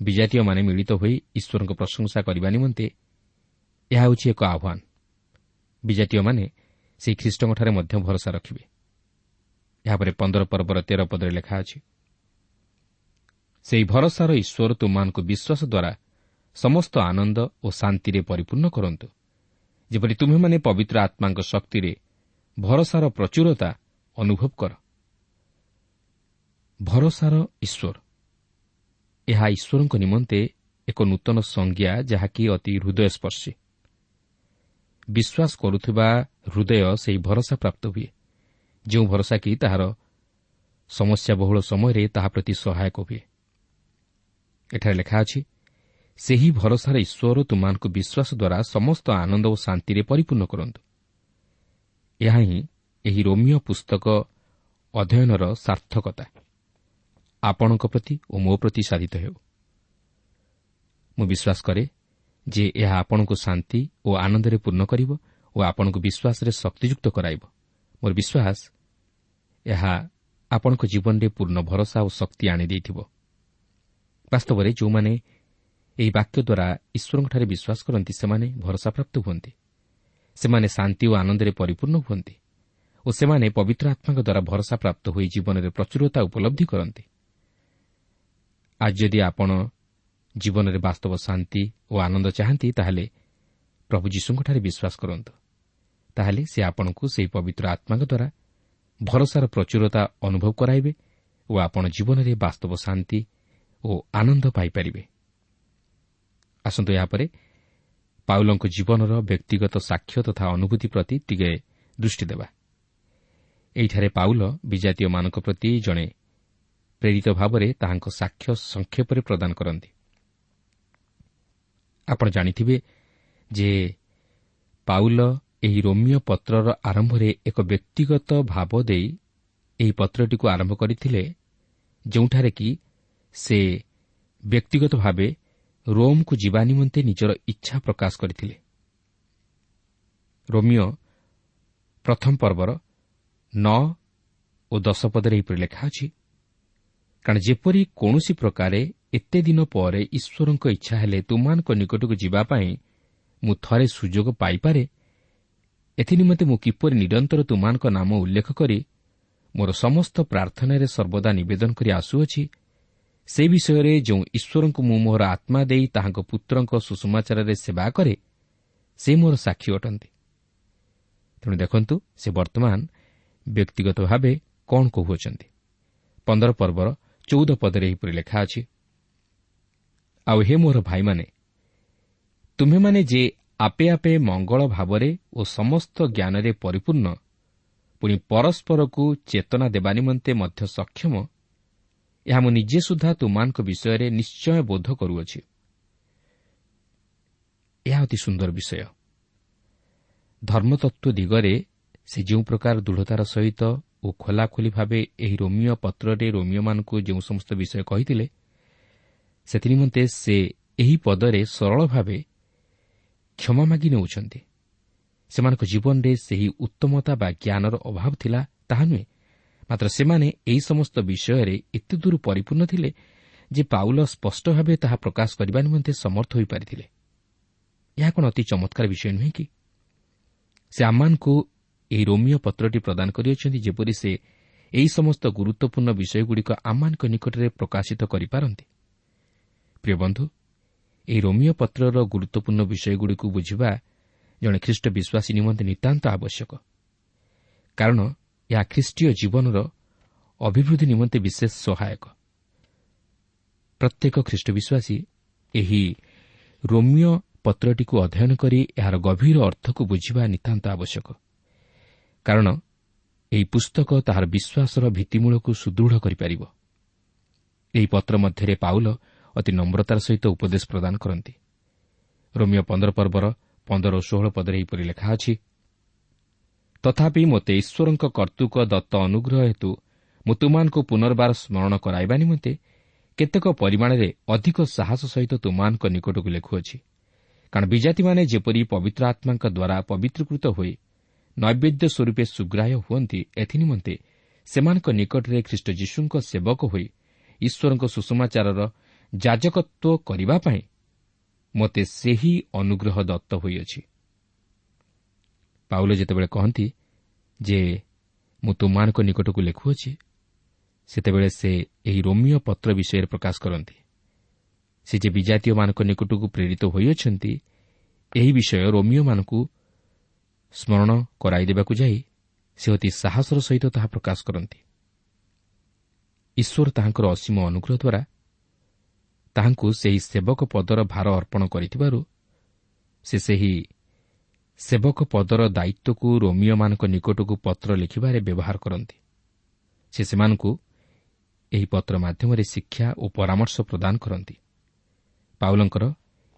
ବିଜାତୀୟମାନେ ମିଳିତ ହୋଇ ଈଶ୍ୱରଙ୍କ ପ୍ରଶଂସା କରିବା ନିମନ୍ତେ ଏହା ହେଉଛି ଏକ ଆହ୍ୱାନ। ବିଜାତୀୟମାନେ ସେହି ଖ୍ରୀଷ୍ଟଙ୍କଠାରେ ମଧ୍ୟ ଭରସା ରଖିବେ। ଏହାପରେ ପନ୍ଦର ପର୍ବର ତେର ପଦରେ ଲେଖା ଅଛି ସେହି ଭରସାର ଈଶ୍ୱର ତୁମମାନଙ୍କୁ ବିଶ୍ୱାସ ଦ୍ୱାରା ସମସ୍ତ ଆନନ୍ଦ ଓ ଶାନ୍ତିରେ ପରିପୂର୍ଣ୍ଣ କରନ୍ତୁ। ଯେପରି ତୁମେମାନେ ପବିତ୍ର ଆତ୍ମାଙ୍କ ଶକ୍ତିରେ ଭରସାର ପ୍ରଚୁରତା ଅନୁଭବ କର। ଭରସାର ଈଶ୍ୱର। ଏହା ଈଶ୍ୱରଙ୍କ ନିମନ୍ତେ ଏକ ନୂତନ ସଂଜ୍ଞା ଯାହାକି ଅତି ହୃଦୟସ୍ପର୍ଶୀ। ବିଶ୍ୱାସ କରୁଥିବା ହୃଦୟ ସେହି ଭରସା ପ୍ରାପ୍ତ ହୁଏ। ଯେଉଁ ଭରସା କି ତାହାର ସମସ୍ୟାବହୁଳ ସମୟରେ ତାହା ପ୍ରତି ସହାୟକ ହୁଏ। ଏଠାରେ ଲେଖା ଅଛି ସେହି ଭରସାର ଈଶ୍ୱର ତୁମମାନଙ୍କୁ ବିଶ୍ୱାସ ଦ୍ୱାରା ସମସ୍ତ ଆନନ୍ଦ ଓ ଶାନ୍ତିରେ ପରିପୂର୍ଣ୍ଣ କରନ୍ତୁ। ଏହା ହିଁ ଏହି ରୋମିଓ ପୁସ୍ତକ ଅଧ୍ୟୟନର ସାର୍ଥକତା। ଆପଣଙ୍କ ପ୍ରତି ଓ ମୋ ପ୍ରତି ସାଧିତ ହେଉ। ମୁଁ ବିଶ୍ୱାସ କରେ ଯେ ଏହା ଆପଣଙ୍କୁ ଶାନ୍ତି ଓ ଆନନ୍ଦରେ ପୂର୍ଣ୍ଣ କରିବ ଓ ଆପଣଙ୍କୁ ବିଶ୍ୱାସରେ ଶକ୍ତିଯୁକ୍ତ କରାଇବ। ମୋର ବିଶ୍ୱାସ ଏହା ଆପଣଙ୍କ ଜୀବନରେ ପୂର୍ଣ୍ଣ ଭରସା ଓ ଶକ୍ତି ଆଣିଦେଇଥିବ ବାସ୍ତବରେ ଯେଉଁମାନେ ଏହି ବାକ୍ୟ ଦ୍ୱାରା ଈଶ୍ୱରଙ୍କଠାରେ ବିଶ୍ୱାସ କରନ୍ତି ସେମାନେ ଭରସାପ୍ରାପ୍ତ ହୁଅନ୍ତି। ସେମାନେ ଶାନ୍ତି ଓ ଆନନ୍ଦରେ ପରିପୂର୍ଣ୍ଣ ହୁଅନ୍ତି। ଓ ସେମାନେ ପବିତ୍ର ଆତ୍ମାଙ୍କ ଦ୍ୱାରା ଭରସା ପ୍ରାପ୍ତ ହୋଇ ଜୀବନରେ ପ୍ରଚୁରତା ଉପଲବ୍ଧି କରନ୍ତି। ଆଜି ଯଦି ଆପଣ ଜୀବନରେ ବାସ୍ତବ ଶାନ୍ତି ଓ ଆନନ୍ଦ ଚାହାନ୍ତି ତାହେଲେ ପ୍ରଭୁ ଯୀଶୁଙ୍କଠାରେ ବିଶ୍ୱାସ କରନ୍ତୁ। ତାହେଲେ ସେ ଆପଣଙ୍କୁ ସେହି ପବିତ୍ର ଆତ୍ମାଙ୍କ ଦ୍ୱାରା ଭରସାର ପ୍ରଚୁରତା ଅନୁଭବ କରାଇବେ ଓ ଆପଣ ଜୀବନରେ ବାସ୍ତବ ଶାନ୍ତି ଓ ଆନନ୍ଦ ପାଇପାରିବେ। ଆସନ୍ତୁ ଏହାପରେ ପାଉଲଙ୍କ ଜୀବନର ବ୍ୟକ୍ତିଗତ ସାକ୍ଷ୍ୟ ତଥା ଅନୁଭୂତି ପ୍ରତି ଟିକେ ଦୃଷ୍ଟି ଦେବା। ଏହିଠାରେ ପାଉଲ ବିଜାତୀୟମାନଙ୍କ ପ୍ରତି ଜଣେ ପ୍ରେରିତ ଭାବରେ ତାହାଙ୍କ ସାକ୍ଷ୍ୟ ସଂକ୍ଷେପରେ ପ୍ରଦାନ କରନ୍ତି। ଆପଣ ଜାଣିଥିବେ ଯେ ପାଉଲ ଏହି ରୋମିଓ ପତ୍ରର ଆରମ୍ଭରେ ଏକ ବ୍ୟକ୍ତିଗତ ଭାବ ଦେଇ ଏହି ପତ୍ରଟିକୁ ଆରମ୍ଭ କରିଥିଲେ ଯେଉଁଠାରେ କି ସେ ବ୍ୟକ୍ତିଗତ ଭାବେ ରୋମ୍କୁ ଯିବା ନିମନ୍ତେ ନିଜର ଇଚ୍ଛା ପ୍ରକାଶ କରିଥିଲେ। ରୋମିଓ ପ୍ରଥମ ପର୍ବର ନଅ ଓ ଦଶ ପଦରେ ଏହିପରି ଲେଖା ଅଛି କାରଣ ଯେପରି କୌଣସି ପ୍ରକାରେ ଏତେ ଦିନ ପରେ ଈଶ୍ୱରଙ୍କ ଇଚ୍ଛା ହେଲେ ତୁମାନଙ୍କ ନିକଟକୁ ଯିବା ପାଇଁ ମୁଁ ଥରେ ସୁଯୋଗ ପାଇପାରେ ଏଥିନିମନ୍ତେ ମୁଁ କିପରି ନିରନ୍ତର ତୁମାନଙ୍କ ନାମ ଉଲ୍ଲେଖ କରି ମୋର ସମସ୍ତ ପ୍ରାର୍ଥନାରେ ସର୍ବଦା ନିବେଦନ କରି ଆସୁଅଛି ସେ ବିଷୟରେ ଯେଉଁ ଈଶ୍ୱରଙ୍କୁ ମୁଁ ମୋର ଆତ୍ମା ଦେଇ ତାହାଙ୍କ ପୁତ୍ରଙ୍କ ସୁଷମାଚାରରେ ସେବା କରେ ସେ ମୋର ସାକ୍ଷୀ ଅଟନ୍ତି। ତେଣୁ ଦେଖନ୍ତୁ ସେ ବର୍ତ୍ତମାନ ବ୍ୟକ୍ତିଗତ ଭାବେ କ'ଣ କହୁଅଛନ୍ତି? ପନ୍ଦର ପର୍ବର ଚଉଦ ପଦରେ ଏହିପରି ଲେଖା ଅଛି ଆଉ ହେ ମୋର ଭାଇମାନେ ତୁମେମାନେ ଯେ ଆପେ ଆପେ ମଙ୍ଗଳ ଭାବରେ ଓ ସମସ୍ତ ଜ୍ଞାନରେ ପରିପୂର୍ଣ୍ଣ ପୁଣି ପରସ୍ପରକୁ ଚେତନା ଦେବା ନିମନ୍ତେ ମଧ୍ୟ ସକ୍ଷମ ଏହା ମୁଁ ନିଜେ ସୁଦ୍ଧା ତୁମାନଙ୍କ ବିଷୟରେ ନିଶ୍ଚୟ ବୋଧ କରୁଅଛି। ଏହା ଅତି ସୁନ୍ଦର ବିଷୟ। ଧର୍ମତତ୍ତ୍ୱ ଦିଗରେ ସେ ଯେଉଁ ପ୍ରକାର ଦୃଢ଼ତାର ସହିତ ଓ ଖୋଲାଖୋଲି ଭାବେ ଏହି ରୋମିଓ ପତ୍ରରେ ରୋମିଓମାନଙ୍କୁ ଯେଉଁ ସମସ୍ତ ବିଷୟ କହିଥିଲେ ସେଥିନିମନ୍ତେ ସେ ଏହି ପଦରେ ସରଳ ଭାବେ କ୍ଷମା ମାଗି ନେଉଛନ୍ତି। ସେମାନଙ୍କ ଜୀବନରେ ସେହି ଉତ୍ତମତା ବା ଜ୍ଞାନର ଅଭାବ ଥିଲା ତାହା ନୁହେଁ ମାତ୍ର ସେମାନେ ଏହି ସମସ୍ତ ବିଷୟରେ ଏତେ ଦୂର ପରିପୂର୍ଣ୍ଣ ଥିଲେ ଯେ ପାଉଲ ସ୍ପଷ୍ଟ ଭାବେ ତାହା ପ୍ରକାଶ କରିବା ନିମନ୍ତେ ସମର୍ଥ ହୋଇପାରିଥିଲେ। ଏହା କ'ଣ ଅତି ଚମତ୍କାର ବିଷୟ ନୁହେଁ କି? ସେ ଆମମାନଙ୍କୁ ଏହି ରୋମିଓ ପତ୍ରଟି ପ୍ରଦାନ କରିଅଛନ୍ତି ଯେପରି ସେ ଏହି ସମସ୍ତ ଗୁରୁତ୍ୱପୂର୍ଣ୍ଣ ବିଷୟଗୁଡ଼ିକ ଆମମାନଙ୍କ ନିକଟରେ ପ୍ରକାଶିତ କରିପାରନ୍ତି। ପ୍ରିୟ ବନ୍ଧୁ ଏହି ରୋମିଓ ପତ୍ରର ଗୁରୁତ୍ୱପୂର୍ଣ୍ଣ ବିଷୟଗୁଡ଼ିକୁ ବୁଝିବା ଜଣେ ଖ୍ରୀଷ୍ଟ ବିଶ୍ୱାସୀ ନିମନ୍ତେ ନିତାନ୍ତ ଆବଶ୍ୟକ। କାରଣ ଏହା ଖ୍ରୀଷ୍ଟୀୟ ଜୀବନର ଅଭିବୃଦ୍ଧି ନିମନ୍ତେ ବିଶେଷ ସହାୟକ। ପ୍ରତ୍ୟେକ ଖ୍ରୀଷ୍ଟ ବିଶ୍ୱାସୀ ଏହି ରୋମିଓ ପତ୍ରଟିକୁ ଅଧ୍ୟୟନ କରି ଏହାର ଗଭୀର ଅର୍ଥକୁ ବୁଝିବା ନିତାନ୍ତ ଆବଶ୍ୟକ। କାରଣ ଏହି ପୁସ୍ତକ ତାହାର ବିଶ୍ୱାସର ଭିତ୍ତିମୂଳକୁ ସୁଦୃଢ଼ କରିପାରିବ। ଏହି ପତ୍ର ମଧ୍ୟରେ ପାଉଲ ଅତି ନମ୍ରତାର ସହିତ ଉପଦେଶ ପ୍ରଦାନ କରନ୍ତି। ରୋମିଓ ପନ୍ଦର ପର୍ବର ପନ୍ଦର ଓ ଷୋହଳ ପଦରେ ଏହିପରି ଲେଖା ଅଛି ତଥାପି ମୋତେ ଈଶ୍ୱରଙ୍କ କର୍ତ୍ତୃକ ଦତ୍ତ ଅନୁଗ୍ରହ ହେତୁ ମୁଁ ତୁମାନଙ୍କୁ ପୁନର୍ବାର ସ୍କରଣ କରାଇବା ନିମନ୍ତେ କେତେକ ପରିମାଣରେ ଅଧିକ ସାହସ ସହିତ ତୁମାନଙ୍କ ନିକଟକୁ ଲେଖୁଅଛି। କାରଣ ବିଜାତିମାନେ ଯେପରି ପବିତ୍ର ଆତ୍ମାଙ୍କ ଦ୍ୱାରା ପବିତ୍ରକୃତ ହୋଇ ନୈବେଦ୍ୟ ସ୍ୱରୂପେ ସୁଗ୍ରାହ୍ୟ ହୁଅନ୍ତି ଏଥିନିମନ୍ତେ ସେମାନଙ୍କ ନିକଟରେ ଖ୍ରୀଷ୍ଟ ଯୀଶୁଙ୍କ ସେବକ ହୋଇ ଈଶ୍ୱରଙ୍କ ସୁଷମାଚାରର ଯାଜକତ୍ୱ କରିବା ପାଇଁ ମୋତେ ସେହି ଅନୁଗ୍ରହ ଦତ୍ତ ହୋଇଅଛି। ପାଉଲ ଯେତେବେଳେ କହନ୍ତି ଯେ ମୁଁ ତୁମାନଙ୍କ ନିକଟକୁ ଲେଖୁଅଛି ସେତେବେଳେ ସେ ଏହି ରୋମିଓ ପତ୍ର ବିଷୟରେ ପ୍ରକାଶ କରନ୍ତି। ସେ ଯେ ବିଜାତୀୟମାନଙ୍କ ନିକଟକୁ ପ୍ରେରିତ ହୋଇଅଛନ୍ତି ଏହି ବିଷୟ ରୋମିଓମାନଙ୍କୁ ସ୍କରଣ କରାଇଦେବାକୁ ଯାଇ ସେ ଅତି ସାହସର ସହିତ ତାହା ପ୍ରକାଶ କରନ୍ତି। ଈଶ୍ୱର ତାହାଙ୍କର ଅସୀମ ଅନୁଗ୍ରହ ଦ୍ୱାରା ତାହାଙ୍କୁ ସେହି ସେବକ ପଦର ଭାର ଅର୍ପଣ କରିଥିବାରୁ ସେ ସେହି ସେବକ ପଦର ଦାୟିତ୍ୱକୁ ରୋମିଓମାନଙ୍କ ନିକଟକୁ ପତ୍ର ଲେଖିବାରେ ବ୍ୟବହାର କରନ୍ତି। ସେ ସେମାନଙ୍କୁ ଏହି ପତ୍ର ମାଧ୍ୟମରେ ଶିକ୍ଷା ଓ ପରାମର୍ଶ ପ୍ରଦାନ କରନ୍ତି। ପାଉଲଙ୍କର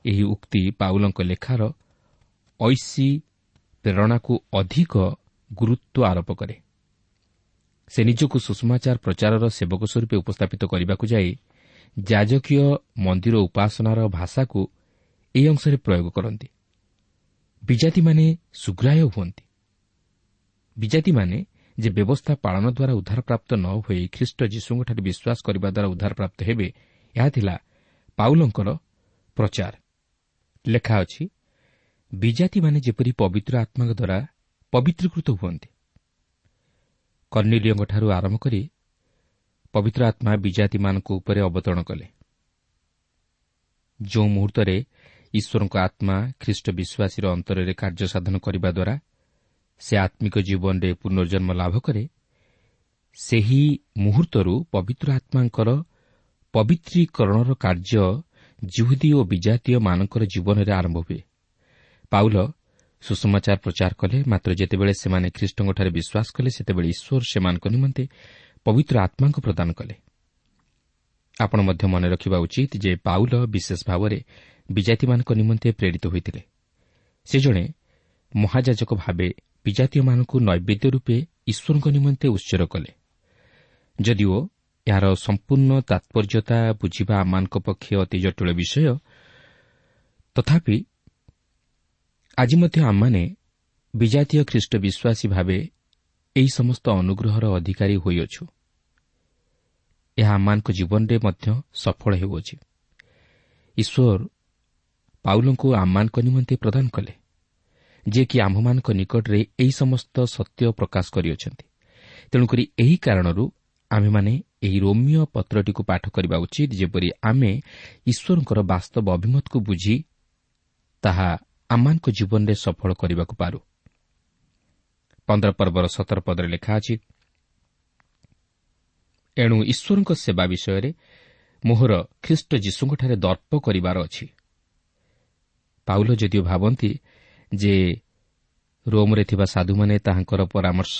ଏହି ଉକ୍ତି ପାଉଲଙ୍କ ଲେଖାର ଐଶୀ ପ୍ରେରଣାକୁ ଅଧିକ ଗୁରୁତ୍ୱ ଆରୋପ କରେ। ସେ ନିଜକୁ ସୁଷମାଚାର ପ୍ରଚାରର ସେବକ ସ୍ୱରୂପେ ଉପସ୍ଥାପିତ କରିବାକୁ ଯାଇ ଯାଜକୀୟ ମନ୍ଦିର ଉପାସନାର ଭାଷାକୁ ଏହି ଅଂଶରେ ପ୍ରୟୋଗ କରନ୍ତି। ବିଜାତିମାନେ ସୁଗ୍ରାହ୍ୟ ହୁଅନ୍ତି। ବିଜାତିମାନେ ଯେ ବ୍ୟବସ୍ଥା ପାଳନ ଦ୍ୱାରା ଉଦ୍ଧାରପ୍ରାପ୍ତ ନ ହୋଇ ଖ୍ରୀଷ୍ଟ ଯୀଶୁଙ୍କଠାରେ ବିଶ୍ୱାସ କରିବା ଦ୍ୱାରା ଉଦ୍ଧାରପ୍ରାପ୍ତ ହେବେ ଏହା ଥିଲା ପାଉଲଙ୍କର ପ୍ରଚାର। ଲେଖା ଅଛି ବିଜାତିମାନେ ଯେପରି ପବିତ୍ର ଆତ୍ମାଙ୍କ ଦ୍ୱାରା ପବିତ୍ରକୃତ ହୁଅନ୍ତି। କର୍ଣ୍ଣିଲିୟଙ୍କଠାରୁ ଆରମ୍ଭ କରି ପବିତ୍ର ଆତ୍ମା ବିଜାତିମାନଙ୍କ ଉପରେ ଅବତରଣ କଲେ। ଯେଉଁ ମୁହୂର୍ତ୍ତରେ ଈଶ୍ୱରଙ୍କ ଆତ୍ମା ଖ୍ରୀଷ୍ଟ ବିଶ୍ୱାସୀର ଅନ୍ତରରେ କାର୍ଯ୍ୟ ସାଧନ କରିବା ଦ୍ୱାରା ସେ ଆତ୍ମିକ ଜୀବନରେ ପୁନର୍ଜନ୍ମ ଲାଭ କରେ ସେହି ମୁହୂର୍ତ୍ତରୁ ପବିତ୍ର ଆତ୍ମାଙ୍କର ପବିତ୍ରୀକରଣର କାର୍ଯ୍ୟ ଜୁହୁଦୀ ଓ ବିଜାତୀୟମାନଙ୍କର ଜୀବନରେ ଆରମ୍ଭ ହୁଏ। ପାଉଲ ସୁଷମାଚାର ପ୍ରଚାର କଲେ। ମାତ୍ର ଯେତେବେଳେ ସେମାନେ ଖ୍ରୀଷ୍ଟଙ୍କଠାରେ ବିଶ୍ୱାସ କଲେ ସେତେବେଳେ ଈଶ୍ୱର ସେମାନଙ୍କ ନିମନ୍ତେ ପବିତ୍ର ଆତ୍ମାଙ୍କୁ ପ୍ରଦାନ କଲେ। ଆପଣ ମଧ୍ୟ ମନେ ରଖିବା ଉଚିତ ଯେ ପାଉଲ ବିଶେଷ ଭାବରେ ବିଜାତିମାନଙ୍କ ନିମନ୍ତେ ପ୍ରେରିତ ହୋଇଥିଲେ। ସେ ଜଣେ ମହାଯାଜକ ଭାବେ ବିଜାତୀୟମାନଙ୍କୁ ନୈବେଦ୍ୟ ରୂପେ ଈଶ୍ୱରଙ୍କ ନିମନ୍ତେ ଉତ୍ସର କଲେ। ଯଦିଓ ଏହାର ସମ୍ପୂର୍ଣ୍ଣ ତାତ୍ପର୍ଯ୍ୟତା ବୁଝିବା ଆମମାନଙ୍କ ପକ୍ଷେ ଅତି ଜଟିଳ ବିଷୟ ତଥାପି ଆଜି ମଧ୍ୟ ଆମମାନେ ବିଜାତୀୟ ଖ୍ରୀଷ୍ଟ ବିଶ୍ୱାସୀ ଭାବେ ଏହି ସମସ୍ତ ଅନୁଗ୍ରହର ଅଧିକାରୀ ହୋଇଅଛୁ। ଏହା ଆମମାନଙ୍କ ଜୀବନରେ ମଧ୍ୟ ସଫଳ ହେଉଅଛି। ଈଶ୍ୱର ପାଉଲଙ୍କୁ ଆମମାନଙ୍କ ନିମନ୍ତେ ପ୍ରଦାନ କଲେ ଯିଏକି ଆମ୍ଭମାନଙ୍କ ନିକଟରେ ଏହି ସମସ୍ତ ସତ୍ୟ ପ୍ରକାଶ କରିଅଛନ୍ତି। ତେଣୁକରି ଏହି କାରଣରୁ ଆମେମାନେ ଏହି ରୋମିଓ ପତ୍ରଟିକୁ ପାଠ କରିବା ଉଚିତ ଯେପରି ଆମେ ଈଶ୍ୱରଙ୍କର ବାସ୍ତବ ଅଭିମତକୁ ବୁଝି ତାହା ଆମମାନଙ୍କ ଜୀବନରେ ସଫଳ କରିବାକୁ ପାରୁ। ପନ୍ଦର ପର୍ବର ସତର ପଦରେ ଲେଖା ଅଛି ଏଣୁ ଈଶ୍ୱରଙ୍କ ସେବା ବିଷୟରେ ମୋହର ଖ୍ରୀଷ୍ଟ ଯୀଶୁଙ୍କଠାରେ ଦର୍ପ କରିବାର ଅଛି। ପାଉଲ ଯଦିଓ ଭାବନ୍ତି ଯେ ରୋମ୍ରେ ଥିବା ସାଧୁମାନେ ତାହାଙ୍କର ପରାମର୍ଶ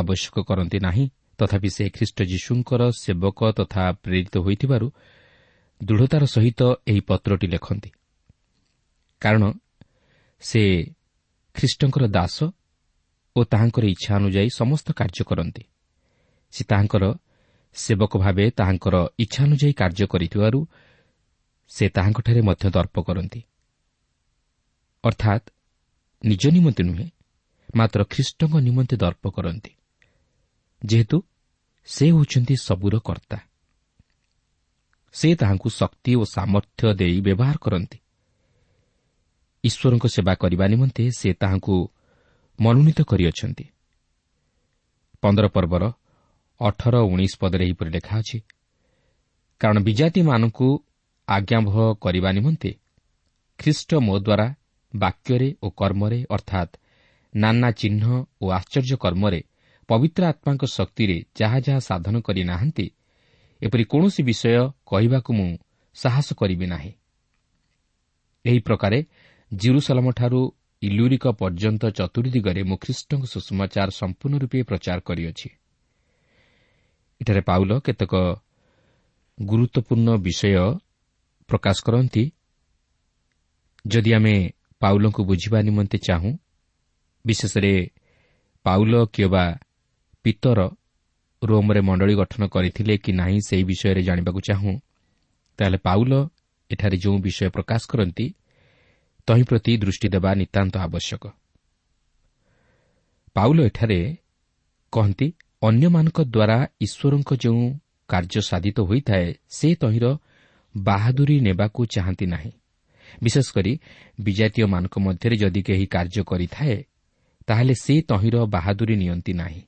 ଆବଶ୍ୟକ କରନ୍ତି ନାହିଁ ତଥାପି ସେ ଖ୍ରୀଷ୍ଟ ଯୀଶୁଙ୍କର ସେବକ ତଥା ପ୍ରେରିତ ହୋଇଥିବାରୁ ଦୃଢ଼ତାର ସହିତ ଏହି ପତ୍ରଟି ଲେଖନ୍ତି। କାରଣ ସେ ଖ୍ରୀଷ୍ଟଙ୍କର ଦାସ ଓ ତାହାଙ୍କର ଇଚ୍ଛା ଅନୁଯାୟୀ ସମସ୍ତ କାର୍ଯ୍ୟ କରନ୍ତି। ସେ ତାହାଙ୍କର ସେବକ ଭାବେ ତାହାଙ୍କର ଇଚ୍ଛା ଅନୁଯାୟୀ କାର୍ଯ୍ୟ କରିଥିବାରୁ ସେ ତାହାଙ୍କଠାରେ ମଧ୍ୟ ଦର୍ପ କରନ୍ତି। ଅର୍ଥାତ୍ ନିଜ ନିମନ୍ତେ ନୁହେଁ ମାତ୍ର ଖ୍ରୀଷ୍ଟଙ୍କ ନିମନ୍ତେ ଦର୍ପ କରନ୍ତି। ଯେହେତୁ ସେ ହେଉଛନ୍ତି ସବୁର କର୍ତ୍ତା। ସେ ତାହାଙ୍କୁ ଶକ୍ତି ଓ ସାମର୍ଥ୍ୟ ଦେଇ ବ୍ୟବହାର କରନ୍ତି। ଈଶ୍ୱରଙ୍କ ସେବା କରିବା ନିମନ୍ତେ ସେ ତାହାଙ୍କୁ ମନୋନୀତ କରିଅଛନ୍ତି। ପନ୍ଦର ପର୍ବର ଅଠର ଉଣେଇଶ ପଦରେ ଏହିପରି ଲେଖା ଅଛି କାରଣ ବିଜାତିମାନଙ୍କୁ ଆଜ୍ଞାବହ କରିବା ନିମନ୍ତେ ଖ୍ରୀଷ୍ଟ ମୋ ଦ୍ୱାରା ବାକ୍ୟରେ ଓ କର୍ମରେ ଅର୍ଥାତ୍ ନାନା ଚିହ୍ନ ଓ ଆଶ୍ଚର୍ଯ୍ୟ କର୍ମରେ ପବିତ୍ର ଆତ୍ମାଙ୍କ ଶକ୍ତିରେ ଯାହା ଯାହା ସାଧନ କରିନାହାନ୍ତି ଏପରି କୌଣସି ବିଷୟ କହିବାକୁ ମୁଁ ସାହସ କରିବି ନାହିଁ। ଏହି ପ୍ରକାରେ ଜିରୁସଲମଠାରୁ ଇଲୁରିକ ପର୍ଯ୍ୟନ୍ତ ଚତୁର୍ୀ ଦିଗରେ ମୁଁ ଖ୍ରୀଷ୍ଟଙ୍କ ସୁଷମାଚାର ସମ୍ପୂର୍ଣ୍ଣ ରୂପେ ପ୍ରଚାର କରିଅଛି। ଏଠାରେ ପାଉଲ କେତେକ ଗୁରୁତ୍ୱପୂର୍ଣ୍ଣ ବିଷୟ ପ୍ରକାଶ କରନ୍ତି। ଯଦି ଆମେ ପାଉଲଙ୍କୁ ବୁଝିବା ନିମନ୍ତେ ଚାହୁଁ ବିଶେଷରେ ପାଉଲ କିମ୍ବା ପିତର ରୋମ୍ରେ ମଣ୍ଡଳୀ ଗଠନ କରିଥିଲେ କି ନାହିଁ ସେହି ବିଷୟରେ ଜାଣିବାକୁ ଚାହୁଁ ତାହେଲେ ପାଉଲ ଏଠାରେ ଯେଉଁ ବିଷୟ ପ୍ରକାଶ କରନ୍ତି ତହିଁ ପ୍ରତି ଦୃଷ୍ଟି ଦେବା ନିତାନ୍ତ ଆବଶ୍ୟକ। ପାଉଲ ଏଠାରେ କହନ୍ତି ଅନ୍ୟମାନଙ୍କ ଦ୍ୱାରା ଈଶ୍ୱରଙ୍କ ଯେଉଁ କାର୍ଯ୍ୟ ସାଧିତ ହୋଇଥାଏ ସେ ତହିଁର ବାହାଦୁରୀ ନେବାକୁ ଚାହାନ୍ତି ନାହିଁ। ବିଶେଷକରି ବିଜାତୀୟମାନଙ୍କ ମଧ୍ୟରେ ଯଦି କେହି କାର୍ଯ୍ୟ କରିଥାଏ ତାହେଲେ ସେ ତହିଁର ବାହାଦୁରୀ ନିଅନ୍ତି ନାହିଁ।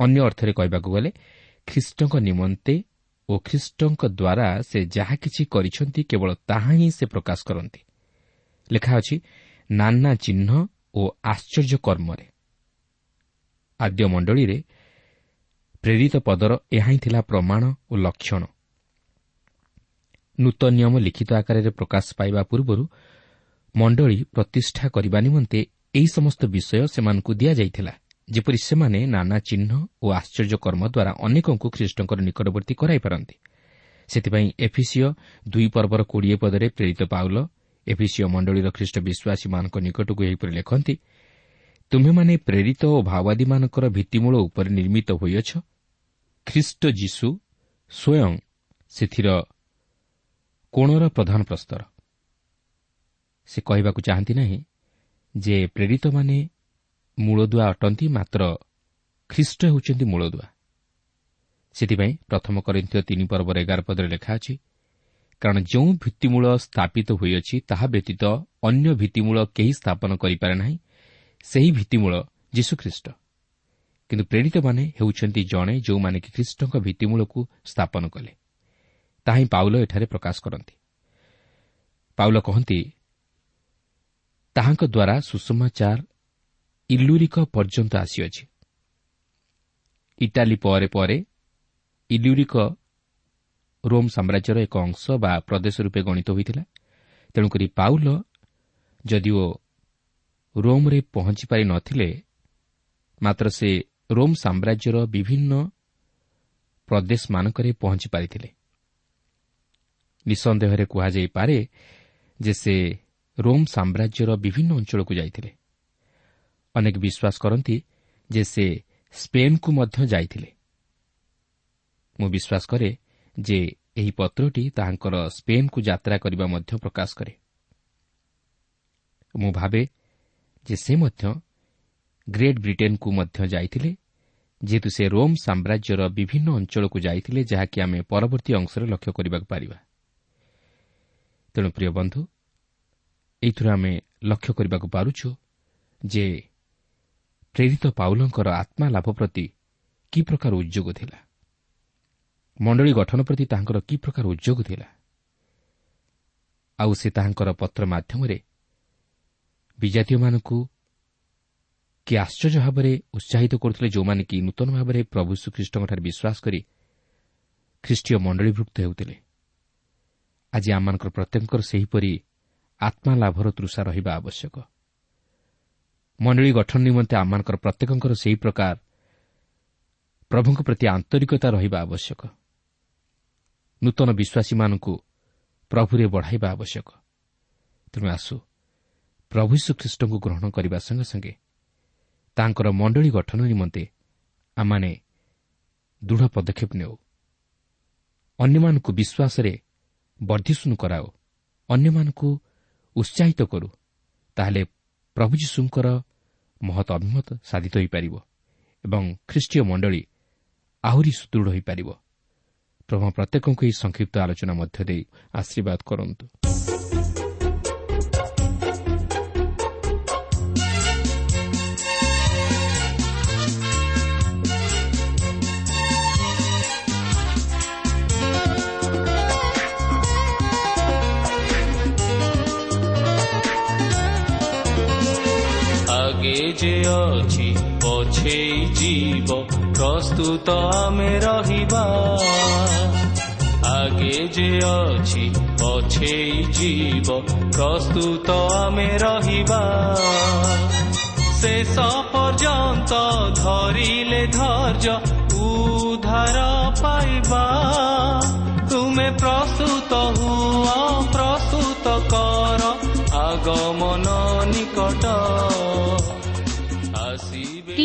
ଅନ୍ୟ ଅର୍ଥରେ କହିବାକୁ ଗଲେ ଖ୍ରୀଷ୍ଟଙ୍କ ନିମନ୍ତେ ଓ ଖ୍ରୀଷ୍ଟଙ୍କ ଦ୍ୱାରା ସେ ଯାହା କିଛି କରିଛନ୍ତି କେବଳ ତାହା ହିଁ ସେ ପ୍ରକାଶ କରନ୍ତି। ଲେଖା ଅଛି ନାନା ଚିହ୍ନ ଓ ଆଶ୍ଚର୍ଯ୍ୟ କର୍ମରେ। ଆଦ୍ୟ ମଣ୍ଡଳୀରେ ପ୍ରେରିତ ପଦର ଏହା ହିଁ ଥିଲା ପ୍ରମାଣ ଓ ଲକ୍ଷଣ। ନୂତନ ନିୟମ ଲିଖିତ ଆକାରରେ ପ୍ରକାଶ ପାଇବା ପୂର୍ବରୁ ମଣ୍ଡଳୀ ପ୍ରତିଷ୍ଠା କରିବା ନିମନ୍ତେ ଏହି ସମସ୍ତ ବିଷୟ ସେମାନଙ୍କୁ ଦିଆଯାଇଥିଲା ଯେପରି ସେମାନେ ନାନା ଚିହ୍ନ ଓ ଆଶ୍ଚର୍ଯ୍ୟ କର୍ମ ଦ୍ୱାରା ଅନେକଙ୍କୁ ଖ୍ରୀଷ୍ଟଙ୍କର ନିକଟବର୍ତ୍ତୀ କରାଇପାରନ୍ତି ସେଥିପାଇଁ ଏଫିସିଓ ଦୁଇ ପର୍ବର କୋଡ଼ିଏ ପଦରେ ପ୍ରେରିତ ପାଉଲ ଏଫିସିଓ ମଣ୍ଡଳୀର ଖ୍ରୀଷ୍ଟ ବିଶ୍ୱାସୀମାନଙ୍କ ନିକଟକୁ ଏହିପରି ଲେଖନ୍ତି ତୁମେମାନେ ପ୍ରେରିତ ଓ ମାଓବାଦୀମାନଙ୍କର ଭିତ୍ତିମୂଳ ଉପରେ ନିର୍ମିତ ହୋଇଅଛ। ଖ୍ରୀଷ୍ଟ ଯୀଶୁ ସ୍ୱୟଂ ସେଥିର କୋଣର ପ୍ରଧାନ ପ୍ରସ୍ତର। ସେ କହିବାକୁ ଚାହାନ୍ତି ନାହିଁ ଯେ ପ୍ରେରିତମାନେ ମୂଳଦୁଆ ଅଟନ୍ତି ମାତ୍ର ଖ୍ରୀଷ୍ଟ ହେଉଛନ୍ତି ମୂଳଦୁଆ। ସେଥିପାଇଁ ପ୍ରଥମ କରିଥିବ ତିନି ପର୍ବର ଏଗାର ପଦରେ ଲେଖା ଅଛି କାରଣ ଯେଉଁ ଭିତ୍ତିମୂଳ ସ୍ଥାପିତ ହୋଇଅଛି ତାହା ବ୍ୟତୀତ ଅନ୍ୟ ଭିତ୍ତିମୂଳ କେହି ସ୍ଥାପନ କରିପାରେ ନାହିଁ। ସେହି ଭିତ୍ତିମୂଳ ଯୀଶୁଖ୍ରୀଷ୍ଟ। କିନ୍ତୁ ପ୍ରେରିତମାନେ ହେଉଛନ୍ତି ଜଣେ ଯେଉଁମାନେ କି ଖ୍ରୀଷ୍ଟଙ୍କ ଭିତ୍ତିମୂଳକୁ ସ୍ଥାପନ କଲେ। ତାହା ହିଁ ପାଉଲ ଏଠାରେ ପ୍ରକାଶ କରନ୍ତି। ପାଉଲ କହନ୍ତି ତାହାଙ୍କ ଦ୍ୱାରା ସୁଷମାଚାର ଇଲୁରିକ ପର୍ଯ୍ୟନ୍ତ ଆସିଅଛି। ଇଟାଲୀ ପରେ ପରେ ଇଲୁରିକ ରୋମ୍ ସାମ୍ରାଜ୍ୟର ଏକ ଅଂଶ ବା ପ୍ରଦେଶ ରୂପେ ଗଣିତ ହୋଇଥିଲା। ତେଣୁକରି ପାଉଲ ଯଦିଓ ରୋମ୍ରେ ପହଞ୍ଚି ନଥିଲେ ମାତ୍ର ସେ ରୋମ୍ ସାମ୍ରାଜ୍ୟର ବିଭିନ୍ନ ପ୍ରଦେଶମାନଙ୍କରେ ପହଞ୍ଚି ପାରିଥିଲେ ନିଃସନ୍ଦେହରେ କୁହାଯାଇପାରେ ଯେ ସେ ରୋମ୍ ସାମ୍ରାଜ୍ୟର ବିଭିନ୍ନ ଅଞ୍ଚଳକୁ ଯାଇଥିଲେ। ଅନେକ ବିଶ୍ୱାସ କରନ୍ତି ଯେ ସେ ସ୍ପେନ୍କୁ ମଧ୍ୟ ଯାଇଥିଲେ। ମୁଁ ବିଶ୍ୱାସ କରେ ଯେ ଏହି ପତ୍ରଟି ତାହାଙ୍କର ସ୍ପେନ୍କୁ ଯାତ୍ରା କରିବା ମଧ୍ୟ ପ୍ରକାଶ କରେ। ମୁଁ ଭାବେ ଯେ ସେ ମଧ୍ୟ ଗ୍ରେଟ୍ ବ୍ରିଟେନ୍କୁ ମଧ୍ୟ ଯାଇଥିଲେ ଯେହେତୁ ସେ ରୋମ୍ ସାମ୍ରାଜ୍ୟର ବିଭିନ୍ନ ଅଞ୍ଚଳକୁ ଯାଇଥିଲେ ଯାହାକି ଆମେ ପରବର୍ତ୍ତୀ ଅଂଶରେ ଲକ୍ଷ୍ୟ କରିବାକୁ ପାରିବା। ତେଣୁ ପ୍ରିୟ ବନ୍ଧୁ ଏଇଥିରୁ ଆମେ ଲକ୍ଷ୍ୟ କରିବାକୁ ପାରୁଛୁ ଯେ ପ୍ରେରିତ ପାଉଲଙ୍କର ଆତ୍ମା ଲାଭ ପ୍ରତି କି ପ୍ରକାର ଉଦ୍ୟୋଗ ଥିଲା। ମଣ୍ଡଳୀ ଗଠନ ପ୍ରତି ତାହାଙ୍କର କି ପ୍ରକାର ଉଦ୍ୟୋଗ ଥିଲା? ଆଉ ସେ ତାହାଙ୍କର ପତ୍ର ମାଧ୍ୟମରେ ବିଜାତୀୟମାନଙ୍କୁ କି ଆଶ୍ଚର୍ଯ୍ୟ ଭାବରେ ଉତ୍ସାହିତ କରୁଥିଲେ ଯେଉଁମାନେ କି ନୂତନ ଭାବରେ ପ୍ରଭୁ ଶ୍ରୀଖ୍ରୀଷ୍ଟଙ୍କଠାରେ ବିଶ୍ୱାସ କରି ଖ୍ରୀଷ୍ଟୀୟ ମଣ୍ଡଳୀଭୁକ୍ତ ହେଉଥିଲେ। ଆଜି ଆମମାନଙ୍କର ପ୍ରତ୍ୟେକଙ୍କର ସେହିପରି ଆତ୍ମା ଲାଭର ତୃଷା ରହିବା ଆବଶ୍ୟକ। ମଣ୍ଡଳୀ ଗଠନ ନିମନ୍ତେ ଆମମାନଙ୍କର ପ୍ରତ୍ୟେକଙ୍କର ସେହି ପ୍ରକାର ପ୍ରଭୁଙ୍କ ପ୍ରତି ଆନ୍ତରିକତା ରହିବା ଆବଶ୍ୟକ। ନୂତନ ବିଶ୍ୱାସୀମାନଙ୍କୁ ପ୍ରଭୁରେ ବଢ଼ାଇବା ଆବଶ୍ୟକ। ତେଣୁ ଆସୁ ପ୍ରଭୁ ଶ୍ରୀଖ୍ରୀଷ୍ଟଙ୍କୁ ଗ୍ରହଣ କରିବା ସଙ୍ଗେ ସଙ୍ଗେ ତାଙ୍କର ମଣ୍ଡଳୀ ଗଠନ ନିମନ୍ତେ ଆମମାନେ ଦୃଢ଼ ପଦକ୍ଷେପ ନେଉ। ଅନ୍ୟମାନଙ୍କୁ ବିଶ୍ୱାସରେ ବର୍ଦ୍ଧିଷ୍ଣୁ କରାଉ ଅନ୍ୟମାନଙ୍କୁ ଉତ୍ସାହିତ କରୁ ତାହେଲେ ପ୍ରଭୁ ଯୀଶୁଙ୍କର ମହତ ଅଭିମତ ସାଧିତ ହୋଇପାରିବ ଏବଂ ଖ୍ରୀଷ୍ଟୀୟ ମଣ୍ଡଳୀ ଆହୁରି ସୁଦୃଢ଼ ହୋଇପାରିବ। ପ୍ରଭୁ ପ୍ରତ୍ୟେକଙ୍କୁ ଏହି ସଂକ୍ଷିପ୍ତ ଆଲୋଚନା ମଧ୍ୟ ଦେଇ ଆଶୀର୍ବାଦ କରନ୍ତୁ। যে অছি পছেই জীব প্রস্তুত আমি রহিবা আগে যে অছি পছেই জীব প্রস্তুত আমি রহিবা শেষ পর্যন্ত ধরিলে ধৈর্য উদ্ধার পাইবা তুমি প্রস্তুত হুয়া প্রস্তুত কর আগমনা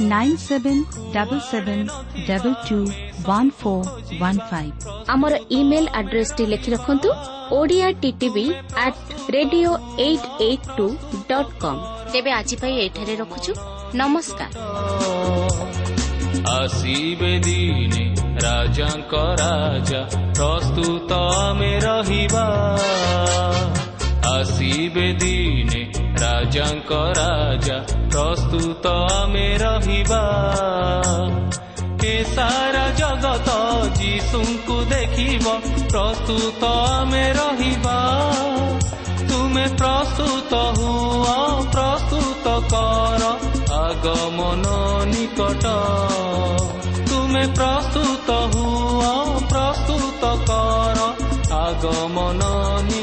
nine seven double seven double two one four one five ଆମର ଇମେଲ ଆଡ୍ରେସଟି ଲେଖି ରଖନ୍ତୁ Odia T T V at radio eight eight two dot com ତେବେ ଆଜି ପାଇଁ ଏଠାରେ ରଖୁଛୁ ନମସ୍କାର। ଆସିବେ ଦିନେ ରାଜାଙ୍କ ରାଜା ପ୍ରସ୍ତୁତ ଆମେ ରହିବା। আসিবে দিনে রাজাঙ্ক রাজা প্রস্তুত আমি ରହିବା ଏ ସାରା ଜଗତ ଯୀଶୁଙ୍କୁ ଦେଖିବ ପ୍ରସ୍ତୁତ ଆମେ ରହିବା ତୁମେ ପ୍ରସ୍ତୁତ ହୁଅ ପ୍ରସ୍ତୁତ କର ଆଗମନ ନିକଟ ତୁମେ ପ୍ରସ୍ତୁତ ହୁଅ ପ୍ରସ୍ତୁତ କର ଆଗମନ ନିକଟ